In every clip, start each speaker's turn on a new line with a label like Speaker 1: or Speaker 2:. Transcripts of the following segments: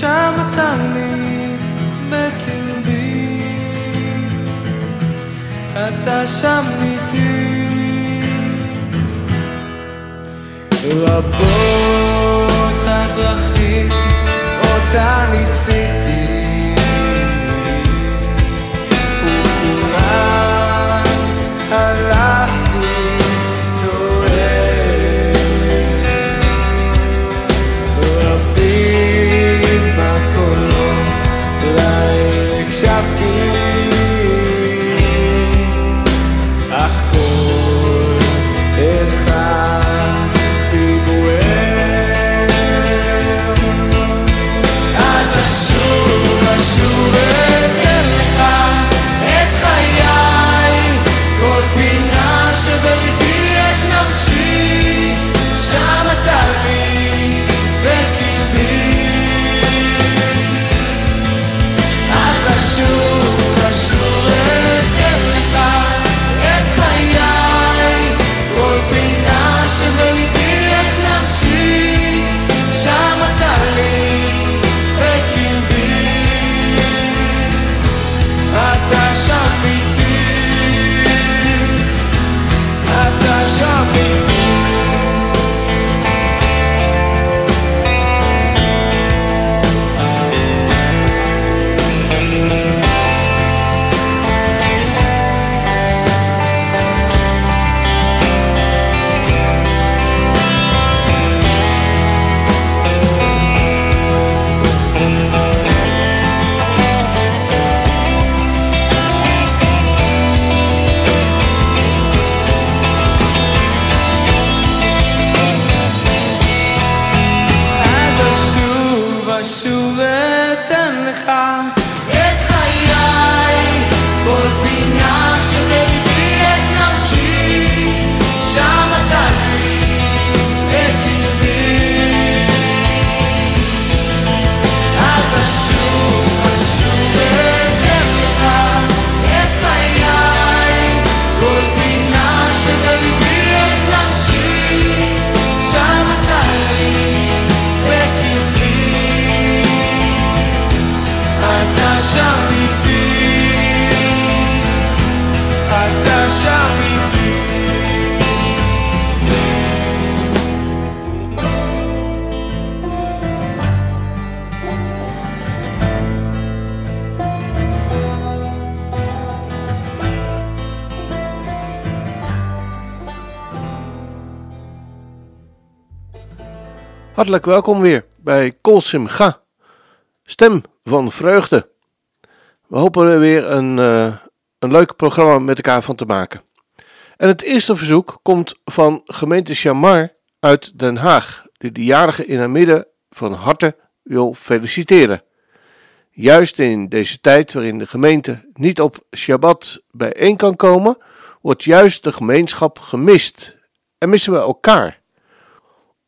Speaker 1: שם אתה לי בקרבי. אתה שם איתי. רבות הדרכים אותה ניסיתי, וכולן
Speaker 2: Hartelijk welkom weer bij Kol Simcha, stem van vreugde. We hopen er weer een, eh, een leuk programma met elkaar van te maken. En het eerste verzoek komt van gemeente Chamar uit Den Haag, die de jarige in haar midden van harte wil feliciteren. Juist in deze tijd waarin de gemeente niet op Shabbat bijeen kan komen, wordt juist de gemeenschap gemist en missen we elkaar.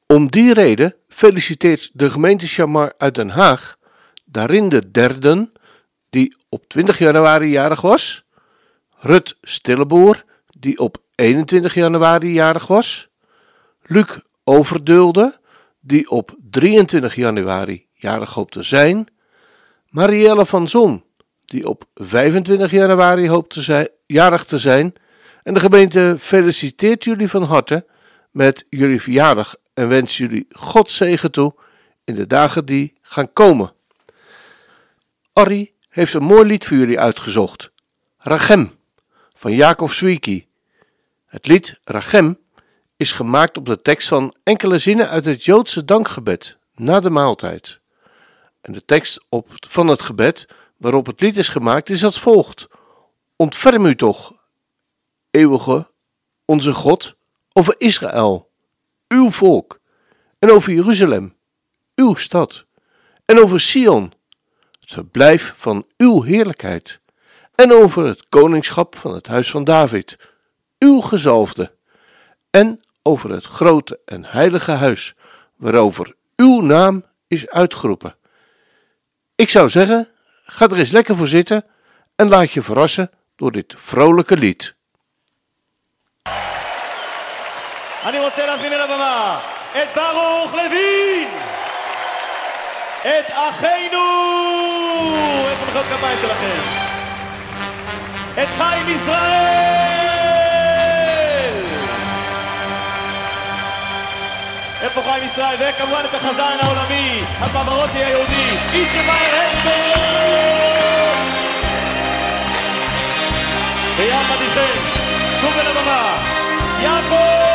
Speaker 2: Om die reden feliciteert de gemeente Chamar uit Den Haag daarin de derden, die op 20 januari jarig was, Rut Stilleboer, die op 21 januari jarig was, Luc Overdulde, die op 23 januari jarig hoopt te zijn, Marielle van Zon, die op 25 januari hoopt te zijn, jarig te zijn, en de gemeente feliciteert jullie van harte met jullie verjaardag en wens jullie God zegen toe in de dagen die gaan komen. Arrie heeft een mooi lied voor jullie uitgezocht. Rachem van Jacob Zwieki. Het lied Rachem is gemaakt op de tekst van enkele zinnen uit het Joodse dankgebed na de maaltijd. En de tekst op, van het gebed waarop het lied is gemaakt is als volgt: Ontferm u toch, eeuwige, onze God, over Israël, uw volk, en over Jeruzalem, uw stad, en over Sion, het verblijf van uw heerlijkheid, en over het koningschap van het huis van David, uw gezalfde, en over het grote en heilige huis, waarover uw naam is uitgeroepen. Ik zou zeggen, ga er eens lekker voor zitten en laat je verrassen door dit vrolijke lied.
Speaker 3: אני רוצה להזמין אל הבמה את ברוך לוין! את אחינו! איפה מחיאות כפיים שלכם? את חיים ישראל! איפה חיים ישראל? וכמובן את החזן העולמי, הפברוטי היהודי, איצ'מאיר הנדל! ויחד איתכם, שוב אל הבמה, יעקב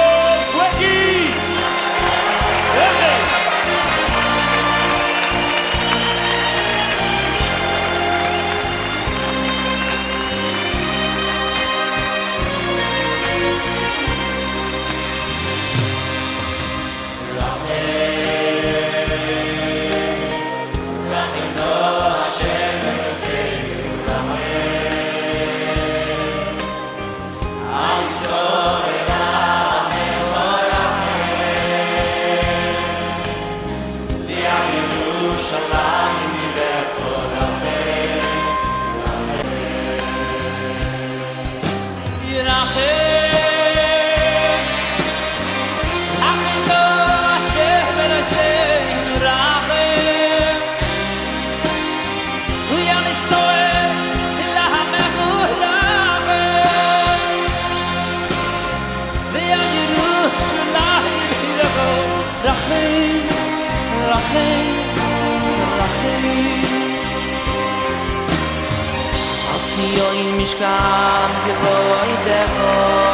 Speaker 4: אַפֿיר אין מישקן געפֿויט דאָ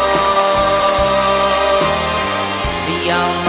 Speaker 4: ביים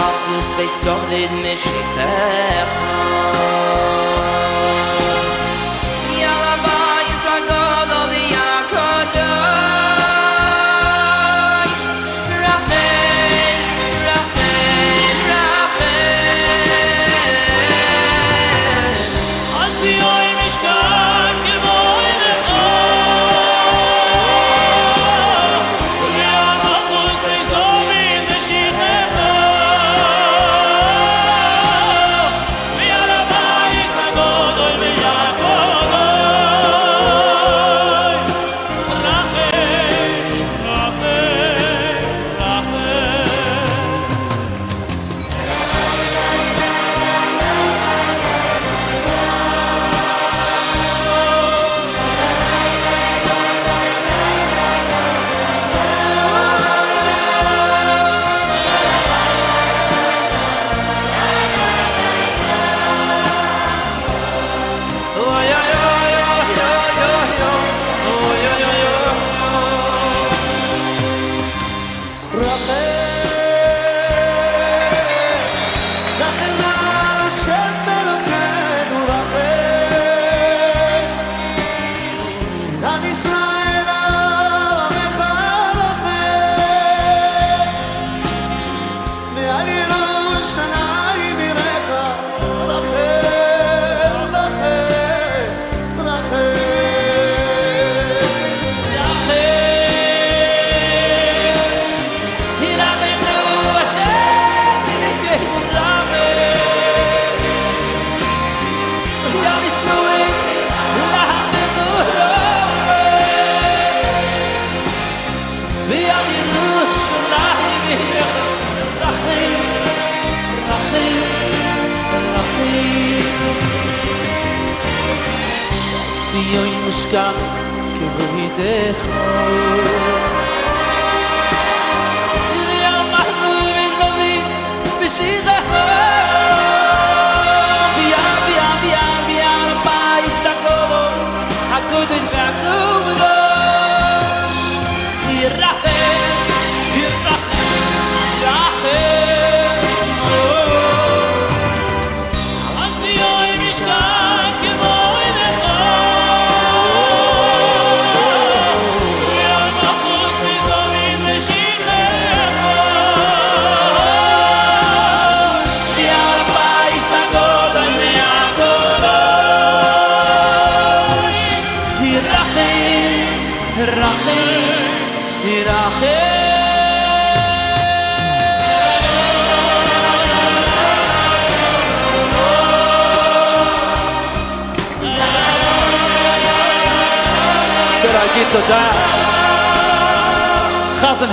Speaker 4: dejó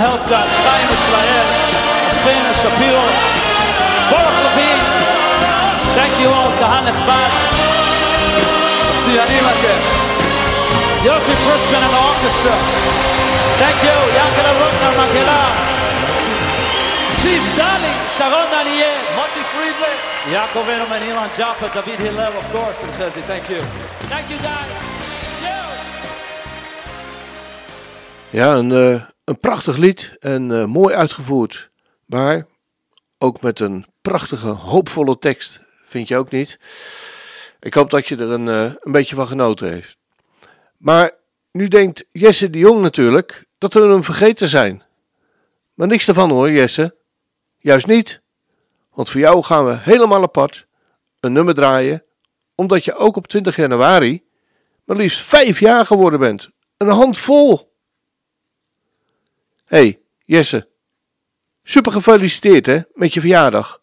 Speaker 4: חזן הלפגרד, חיים ישראל, אחינו שפירו, ברוך לוין, Thank you all, קהל נכבד. מצוינים אתם. יופי פריסקן and האורקסטרה. Thank you, ינקלה רוטנר, מגלה. זיו דלי, שרון דניאל, מוטי פרידלן, יעקב ארמן, אילן ג'אפה, דוד הלל, of course, and חזי, thank you. Thank you guys. Yeah.
Speaker 5: Ja, een, eh, een prachtig lied en eh, mooi uitgevoerd. Maar ook met een prachtige, hoopvolle tekst. Vind je ook niet? Ik hoop dat je er een, eh, een beetje van genoten heeft. Maar nu denkt Jesse de Jong natuurlijk dat we hem vergeten zijn. Maar niks ervan hoor, Jesse. Juist niet. Want voor jou gaan we helemaal apart een nummer draaien. Omdat je ook op 20 januari maar liefst vijf jaar geworden bent. Een handvol. Hey, Jesse. Super gefeliciteerd hè, met je verjaardag.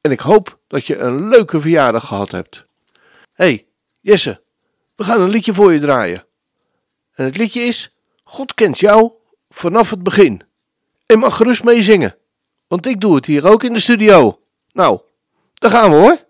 Speaker 5: En ik hoop dat je een leuke verjaardag gehad hebt. hey, Jesse. We gaan een liedje voor je draaien. En het liedje is God kent jou vanaf het begin. En mag gerust mee zingen. Want ik doe het hier ook in de studio. Nou, daar gaan we hoor.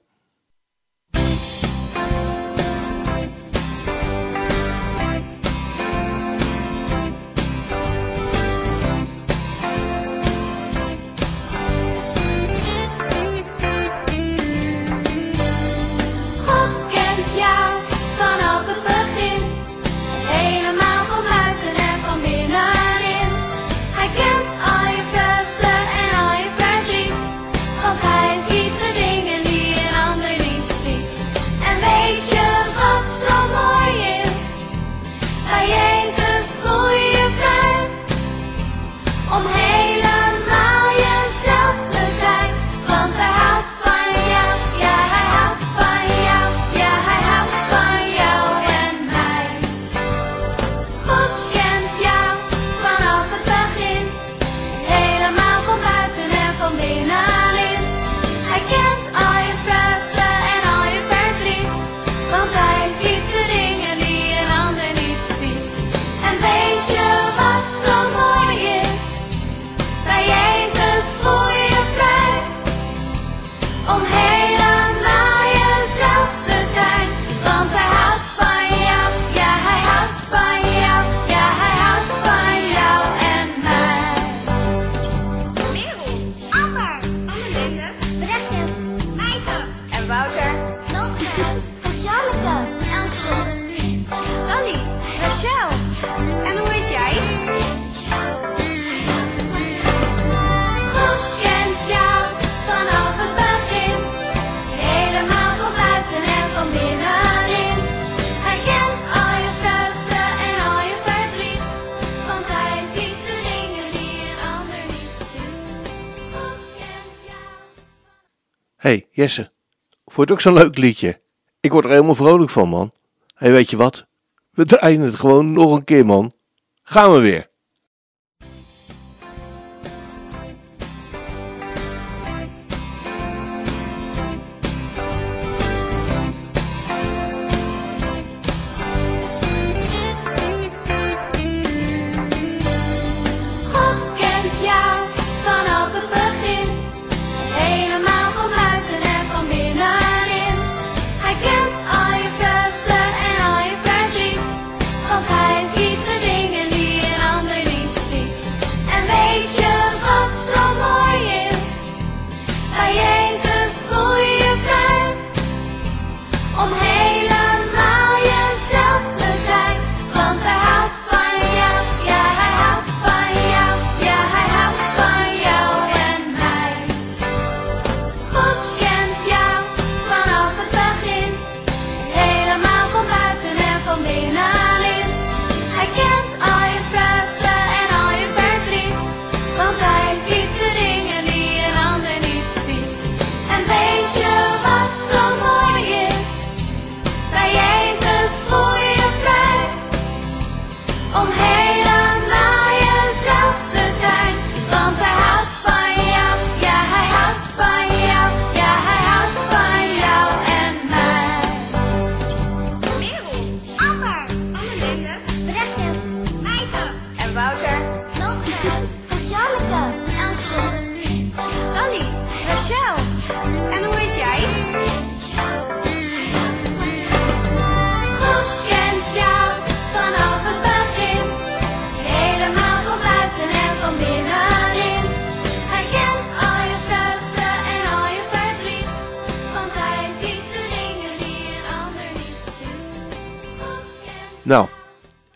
Speaker 5: Jesse. Vond je ook zo'n leuk liedje? Ik word er helemaal vrolijk van, man. Hey, weet je wat? We draaien het gewoon nog een keer, man. Gaan we weer.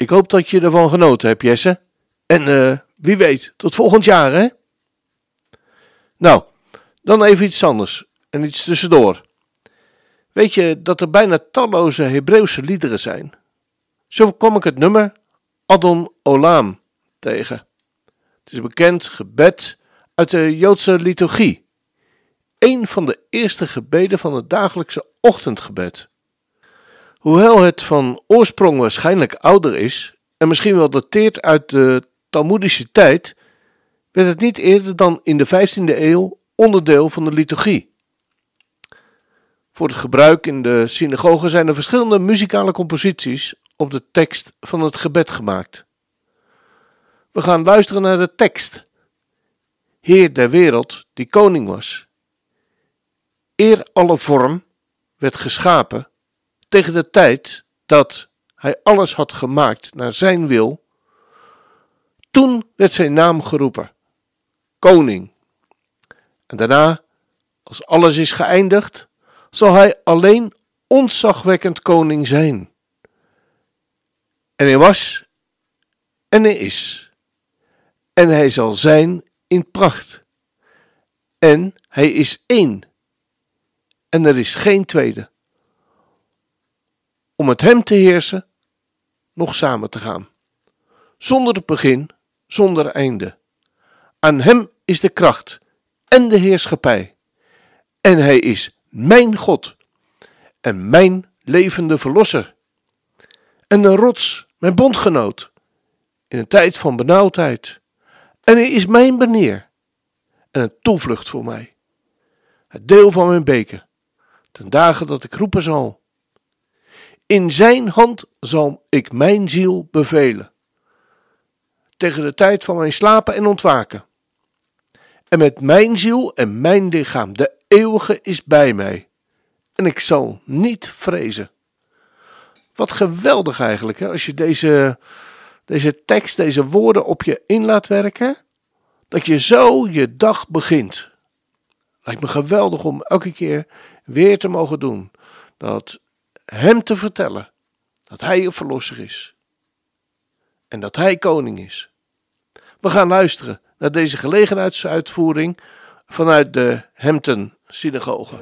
Speaker 2: Ik hoop dat je ervan genoten hebt, Jesse. En eh, wie weet, tot volgend jaar, hè? Nou, dan even iets anders en iets tussendoor. Weet je dat er bijna talloze Hebreeuwse liederen zijn? Zo kwam ik het nummer Adon Olam tegen. Het is een bekend gebed uit de Joodse liturgie. Een van de eerste gebeden van het dagelijkse ochtendgebed. Hoewel het van oorsprong waarschijnlijk ouder is en misschien wel dateert uit de Talmoedische tijd, werd het niet eerder dan in de 15e eeuw onderdeel van de liturgie. Voor het gebruik in de synagoge zijn er verschillende muzikale composities op de tekst van het gebed gemaakt. We gaan luisteren naar de tekst. Heer der wereld, die koning was. Eer alle vorm werd geschapen tegen de tijd dat hij alles had gemaakt naar zijn wil. Toen werd zijn naam geroepen, koning. En daarna, als alles is geëindigd, zal hij alleen ontzagwekkend koning zijn. En hij was en hij is. En hij zal zijn in pracht. En hij is één. En er is geen tweede. Om met hem te heersen, nog samen te gaan. Zonder begin, zonder einde. Aan hem is de kracht en de heerschappij. En hij is mijn God en mijn levende verlosser. En een rots, mijn bondgenoot, in een tijd van benauwdheid. En hij is mijn banier en een toevlucht voor mij. Het deel van mijn beker, ten dagen dat ik roepen zal. In zijn hand zal ik mijn ziel bevelen. Tegen de tijd van mijn slapen en ontwaken. En met mijn ziel en mijn lichaam, de eeuwige is bij mij. En ik zal niet vrezen. Wat geweldig eigenlijk, hè? als je deze, deze tekst, deze woorden op je in laat werken. Dat je zo je dag begint. Lijkt me geweldig om elke keer weer te mogen doen. Dat hem te vertellen dat hij je verlosser is. En dat hij koning is. We gaan luisteren naar deze gelegenheidsuitvoering vanuit de Hampton synagoge.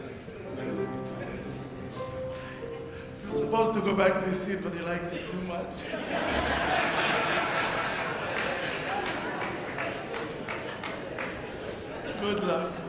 Speaker 3: Good luck.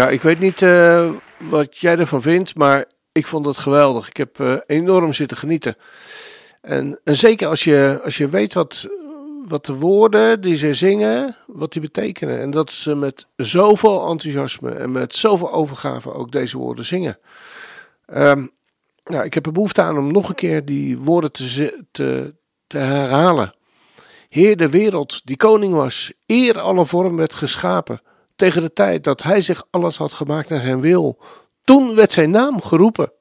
Speaker 2: Ja, ik weet niet eh, wat jij ervan vindt, maar ik vond het geweldig. Ik heb eh, enorm zitten genieten. En, en zeker als je, als je weet wat, wat de woorden die ze zingen, wat die betekenen. En dat ze met zoveel enthousiasme en met zoveel overgave ook deze woorden zingen. Ehm, ja, ik heb er behoefte aan om nog een keer die woorden te, te, te herhalen. Heer de wereld, die koning was, eer alle vorm werd geschapen. Tegen de tijd dat hij zich alles had gemaakt naar zijn wil. Toen werd zijn naam geroepen.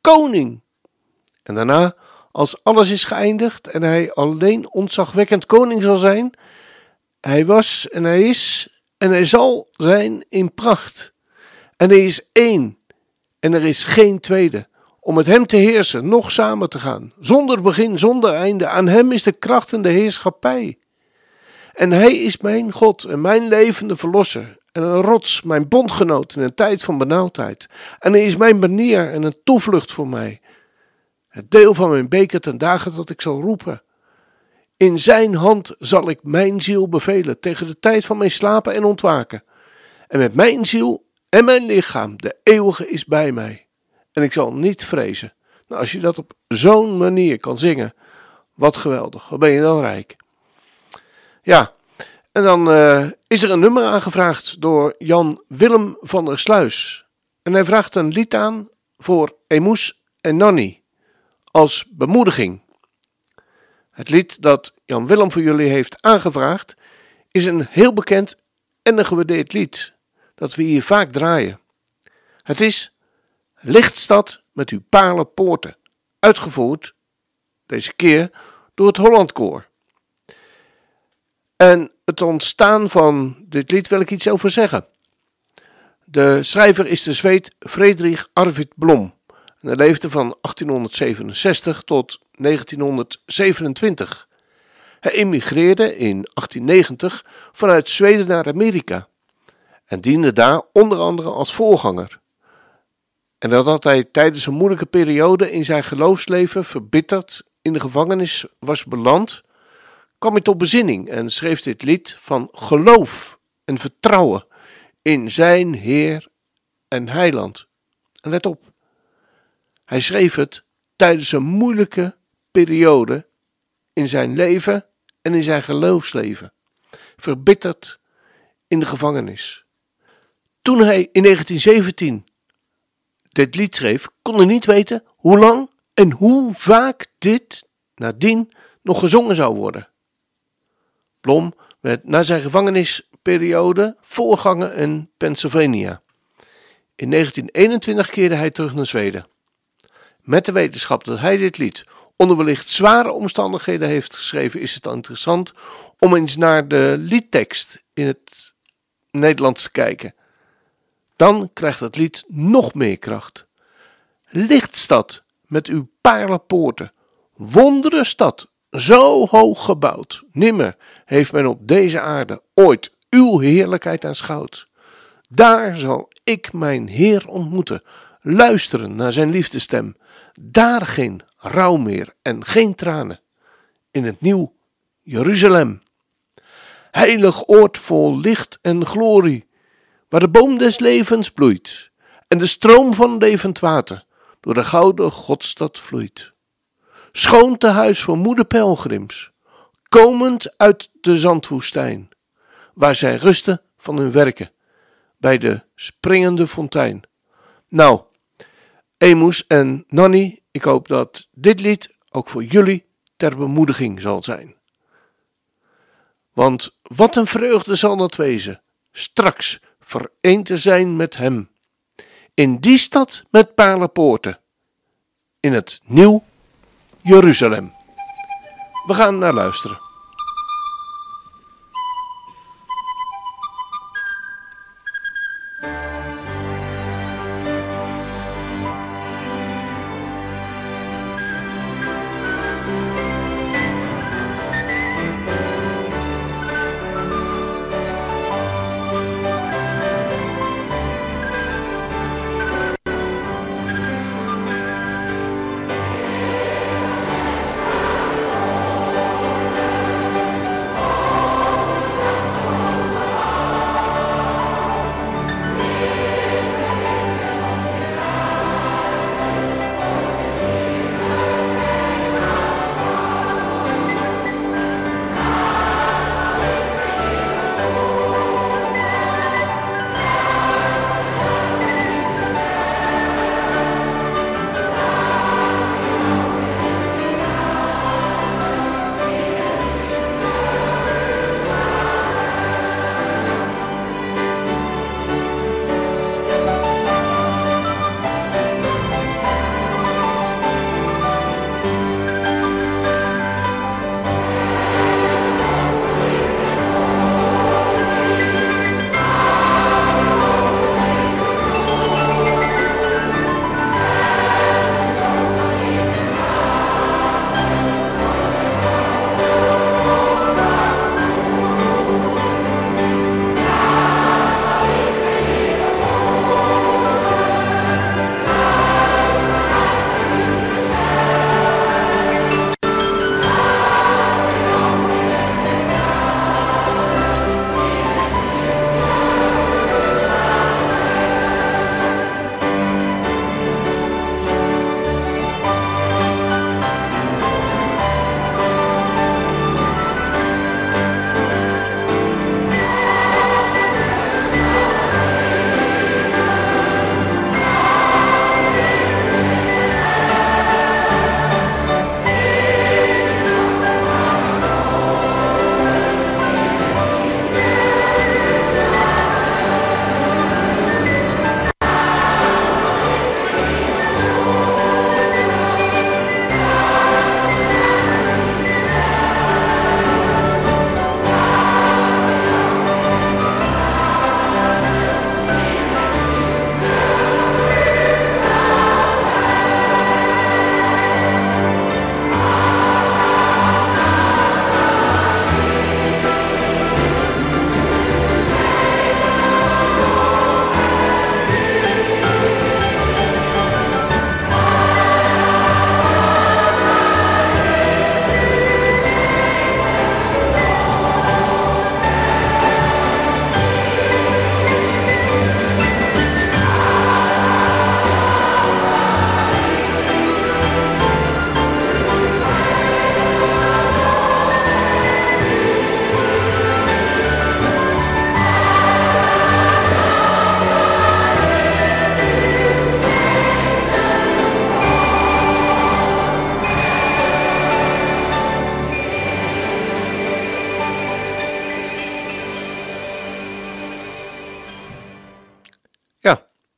Speaker 2: Koning. En daarna, als alles is geëindigd en hij alleen ontzagwekkend koning zal zijn. Hij was en hij is en hij zal zijn in pracht. En hij is één en er is geen tweede. Om met hem te heersen, nog samen te gaan. Zonder begin, zonder einde. Aan hem is de kracht en de heerschappij. En hij is mijn God en mijn levende verlosser. En een rots, mijn bondgenoot in een tijd van benauwdheid. En hij is mijn banier en een toevlucht voor mij. Het deel van mijn beker ten dagen dat ik zal roepen. In zijn hand zal ik mijn ziel bevelen tegen de tijd van mijn slapen en ontwaken. En met mijn ziel en mijn lichaam, de eeuwige is bij mij. En ik zal niet vrezen. Nou, als je dat op zo'n manier kan zingen, wat geweldig. Wat ben je dan rijk. Ja, en dan eh, is er een nummer aangevraagd door Jan Willem van der Sluis. En hij vraagt een lied aan voor Emus en Nonny als bemoediging. Het lied dat Jan Willem voor jullie heeft aangevraagd is een heel bekend en een gewaardeerd lied dat we hier vaak draaien. Het is Lichtstad met uw paarlenpoorten, uitgevoerd deze keer door het Hollandkoor. En het ontstaan van dit lied wil ik iets over zeggen. De schrijver is de Zweed Frederik Arvid Blom. Hij leefde van 1867 tot 1927. Hij emigreerde in 1890 vanuit Zweden naar Amerika en diende daar onder andere als voorganger. En nadat hij tijdens een moeilijke periode in zijn geloofsleven verbitterd in de gevangenis was beland, kwam hij tot bezinning en schreef dit lied van geloof en vertrouwen in zijn Heer en Heiland. Let op, hij schreef het tijdens een moeilijke periode in zijn leven en in zijn geloofsleven, verbitterd in de gevangenis. Toen hij in 1917 dit lied schreef, kon hij niet weten hoe lang en hoe vaak dit nadien nog gezongen zou worden. Blom werd na zijn gevangenisperiode voorganger in Pennsylvania. In 1921 keerde hij terug naar Zweden. Met de wetenschap dat hij dit lied onder wellicht zware omstandigheden heeft geschreven, is het interessant om eens naar de liedtekst in het Nederlands te kijken. Dan krijgt het lied nog meer kracht. Lichtstad met uw paarlenpoorten, wondere stad, zo hoog gebouwd. Nimmer heeft men op deze aarde ooit uw heerlijkheid aanschouwd. Daar zal ik mijn Heer ontmoeten, luisteren naar zijn liefdestem. Daar geen rouw meer en geen tranen. In het nieuw Jeruzalem. Heilig oord vol licht en glorie, waar de boom des levens bloeit en de stroom van levend water door de gouden Godstad vloeit. Schoon te huis voor moeder pelgrims, komend uit de zandwoestijn, waar zij rusten van hun werken, bij de springende fontein. Nou, Emus en Nanny, ik hoop dat dit lied ook voor jullie ter bemoediging zal zijn. Want wat een vreugde zal dat wezen, straks vereend te zijn met hem. In die stad met paarlenpoorten, in het nieuw Jeruzalem. We gaan naar luisteren.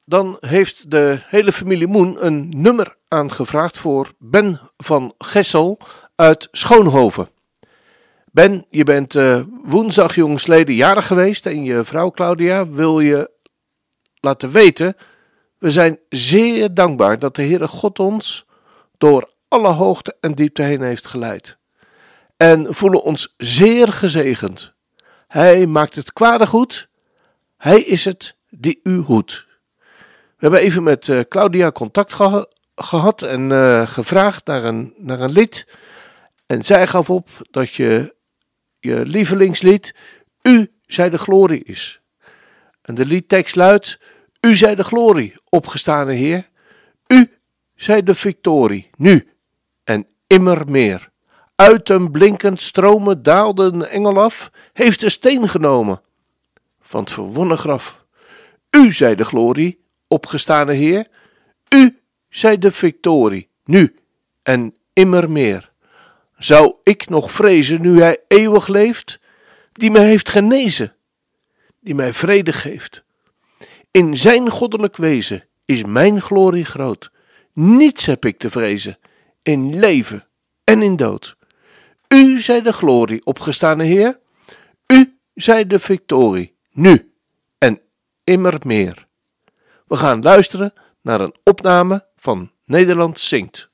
Speaker 2: Dan heeft de hele familie Moen een nummer aangevraagd voor Ben van Gessel uit Schoonhoven. Ben, je bent eh, woensdag jongsleden jarig geweest en je vrouw Claudia wil je laten weten. We zijn zeer dankbaar dat de Heere God ons door alle hoogte en diepte heen heeft geleid. En voelen ons zeer gezegend. Hij maakt het kwade goed. Hij is het die u hoedt. We hebben even met eh, Claudia contact geha- gehad en eh, gevraagd naar een, naar een lied. En zij gaf op dat je je lievelingslied U zij de glorie is. En de liedtekst luidt U zij de glorie, opgestane Heer. U zij de victorie, nu en immer meer. Uit een blinkend stromen daalde een engel af, heeft de steen genomen van het verwonnen graf. U zij de glorie, opgestane Heer. U zij de victorie, nu en immer meer. Zou ik nog vrezen nu hij eeuwig leeft, die mij heeft genezen, die mij vrede geeft? In zijn goddelijk wezen is mijn glorie groot. Niets heb ik te vrezen, in leven en in dood. U zij de glorie, opgestane Heer. U zij de victorie, nu en immer meer. We gaan luisteren naar een opname van Nederland zingt.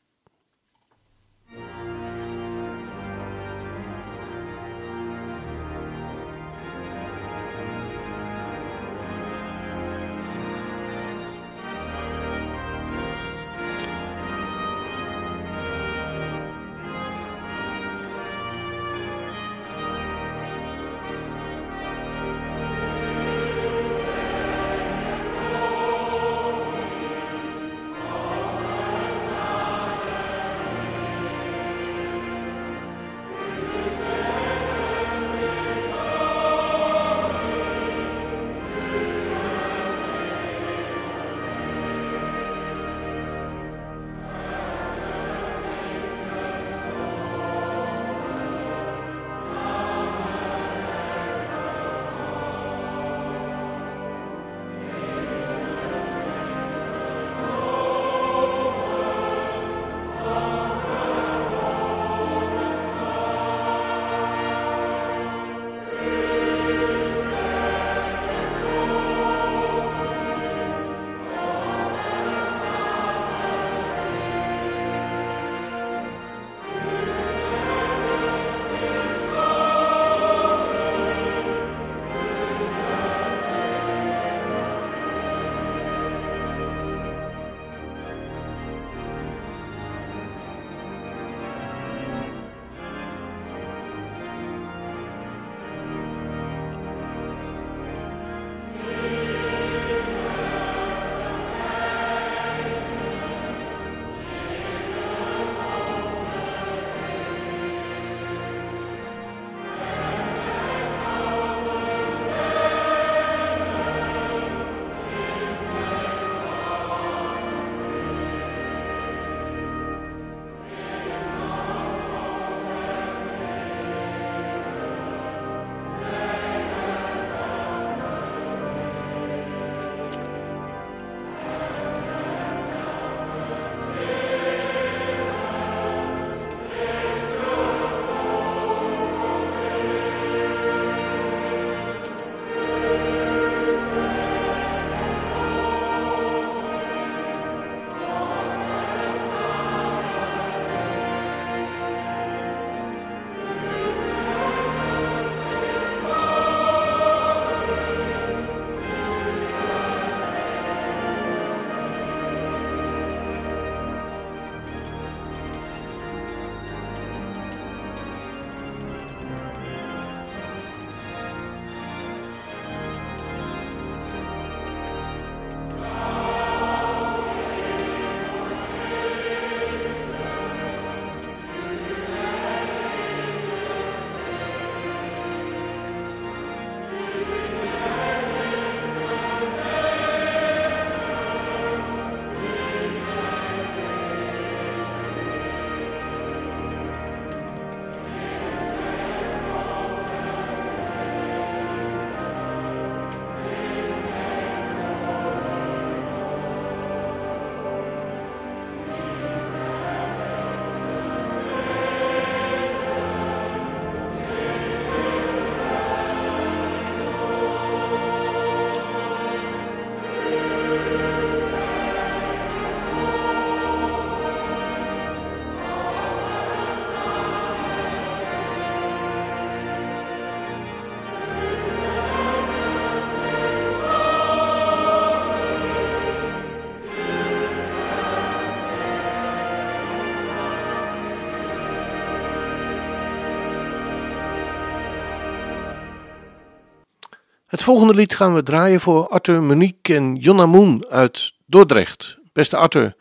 Speaker 2: Het volgende lied gaan we draaien voor Arthur, Monique en Jonna Moon uit Dordrecht. Beste Arthur,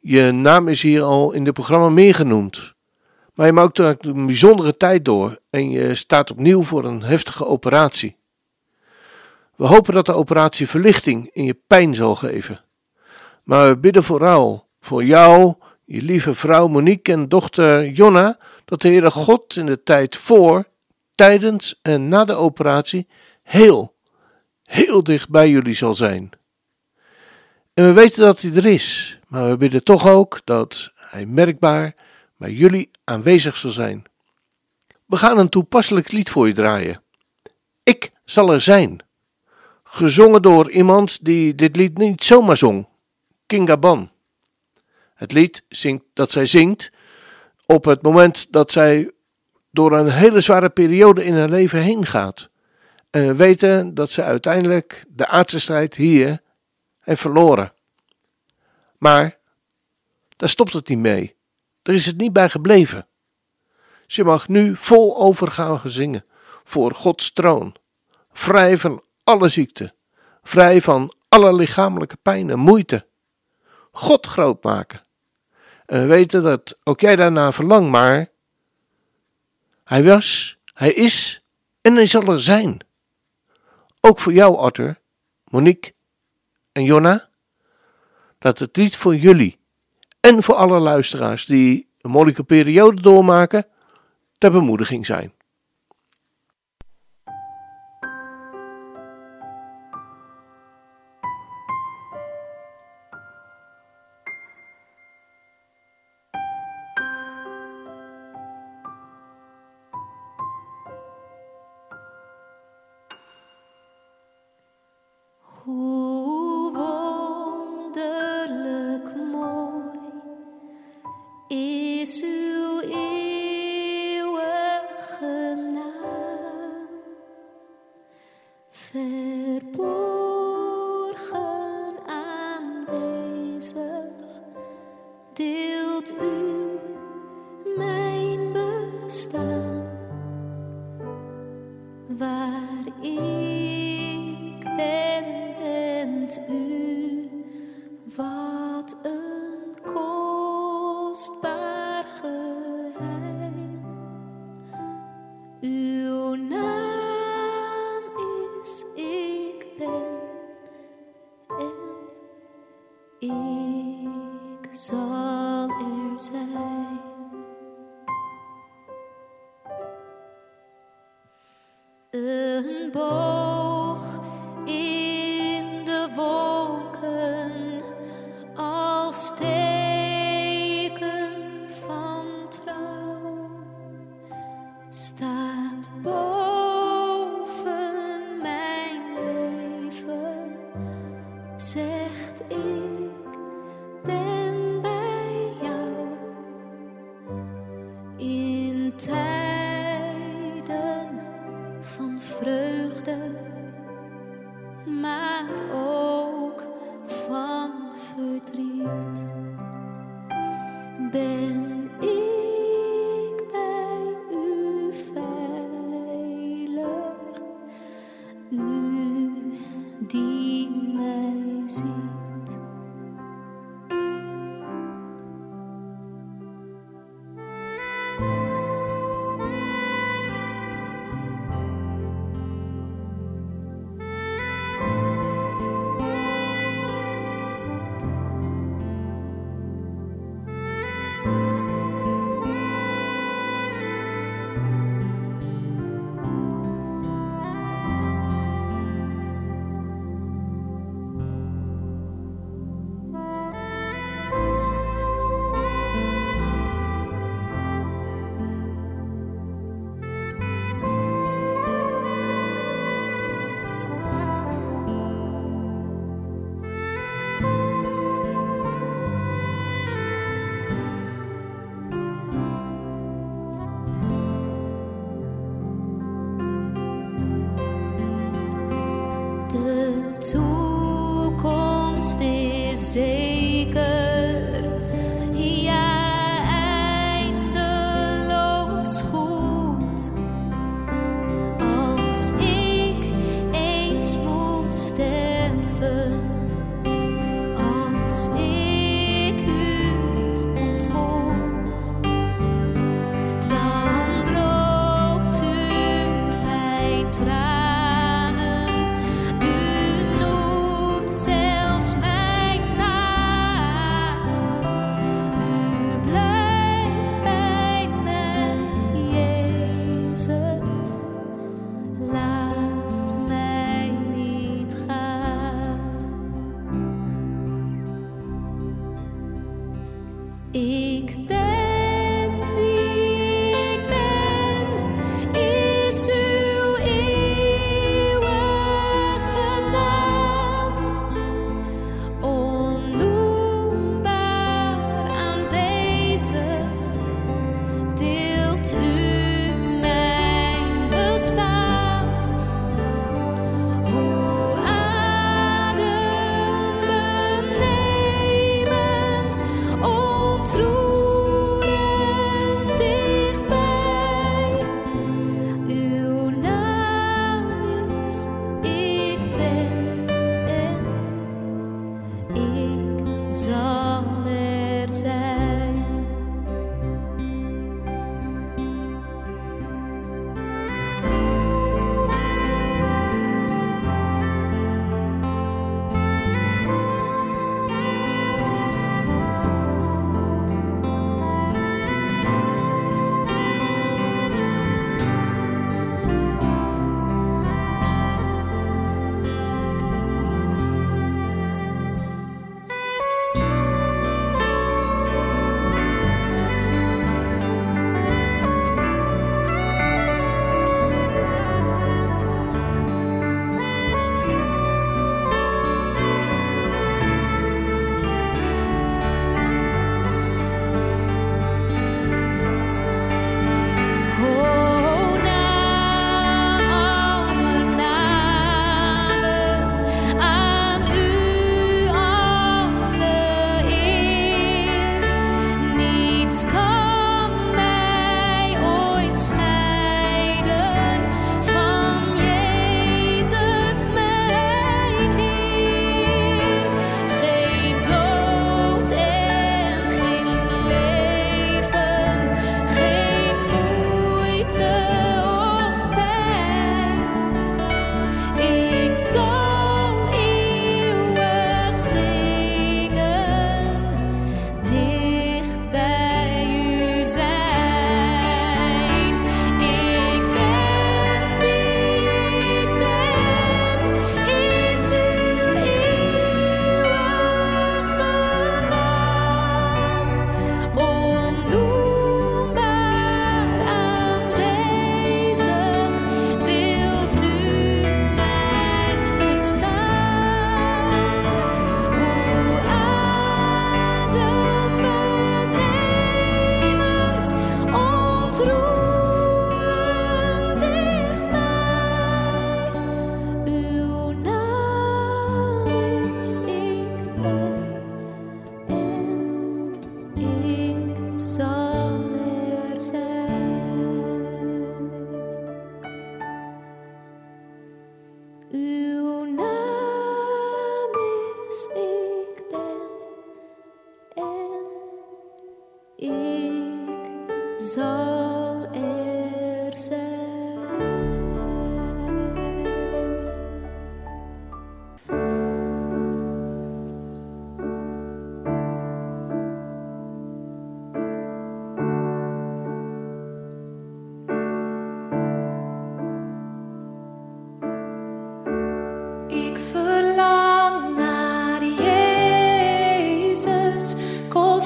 Speaker 2: je naam is hier al in het programma meer genoemd. Maar je maakt een bijzondere tijd door en je staat opnieuw voor een heftige operatie. We hopen dat de operatie verlichting in je pijn zal geven. Maar we bidden vooral voor jou, je lieve vrouw Monique en dochter Jonna, dat de Heere God in de tijd voor, tijdens en na de operatie heel, heel dicht bij jullie zal zijn. En we weten dat hij er is, maar we bidden toch ook dat hij merkbaar bij jullie aanwezig zal zijn. We gaan een toepasselijk lied voor je draaien. Ik zal er zijn. Gezongen door iemand die dit lied niet zomaar zong, Kinga Ban. Het lied zingt, dat zij zingt op het moment dat zij door een hele zware periode in haar leven heen gaat. We weten dat ze uiteindelijk de aardse strijd hier heeft verloren. Maar daar stopt het niet mee. Er is het niet bij gebleven. Ze mag nu vol overgaan zingen voor Gods troon, vrij van alle ziekte, vrij van alle lichamelijke pijn en moeite. God groot maken. En we weten dat ook jij daarna verlangt, maar hij was, hij is en hij zal er zijn. Ook voor jou, Arthur, Monique en Jonna, dat het lied voor jullie en voor alle luisteraars die een moeilijke periode doormaken, ter bemoediging zijn.
Speaker 6: In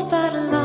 Speaker 6: that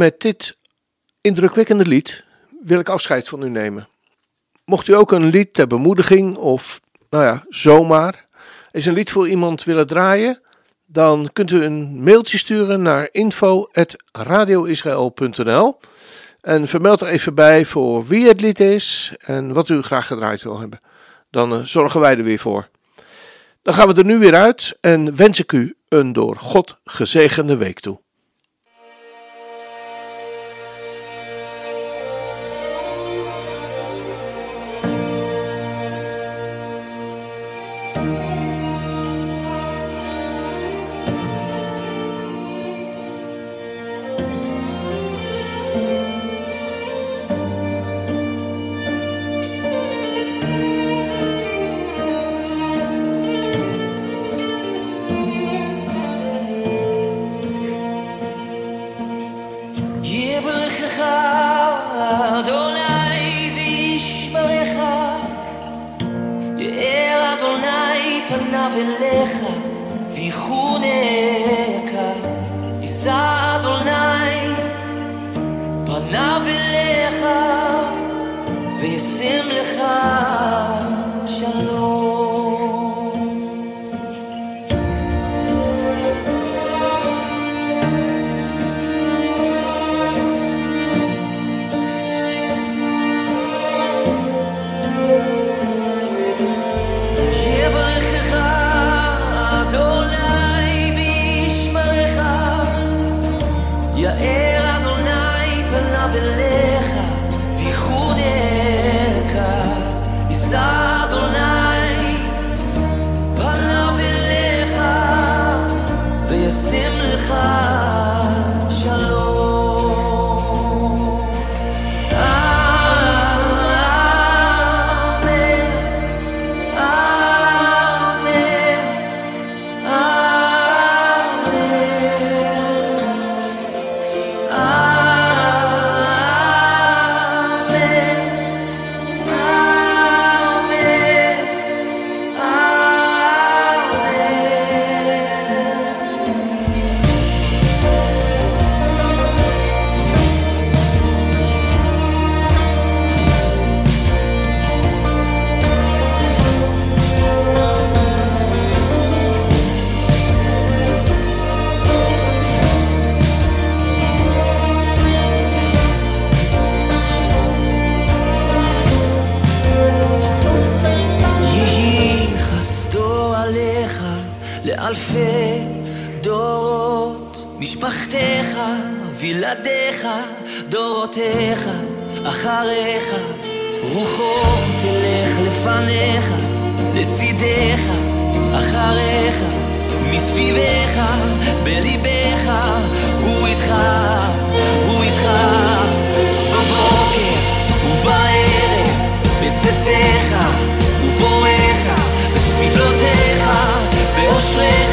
Speaker 6: met
Speaker 2: dit indrukwekkende lied wil ik afscheid van u nemen. Mocht u ook een lied ter bemoediging of, nou ja, zomaar, is een lied voor iemand willen draaien, dan kunt u een mailtje sturen naar info.radioisrael.nl en vermeld er even bij voor wie het lied is en wat u graag gedraaid wil hebben. Dan eh, zorgen wij er weer voor. Dan gaan we er nu weer uit en wens ik u een door God gezegende week toe.
Speaker 7: Love it. אחריך, רוחו תלך לפניך, לצידך, אחריך, מסביבך, בליבך, הוא איתך, הוא איתך. בבוקר ובערב, בצאתך ובואך, בסבלותיך, באושרך.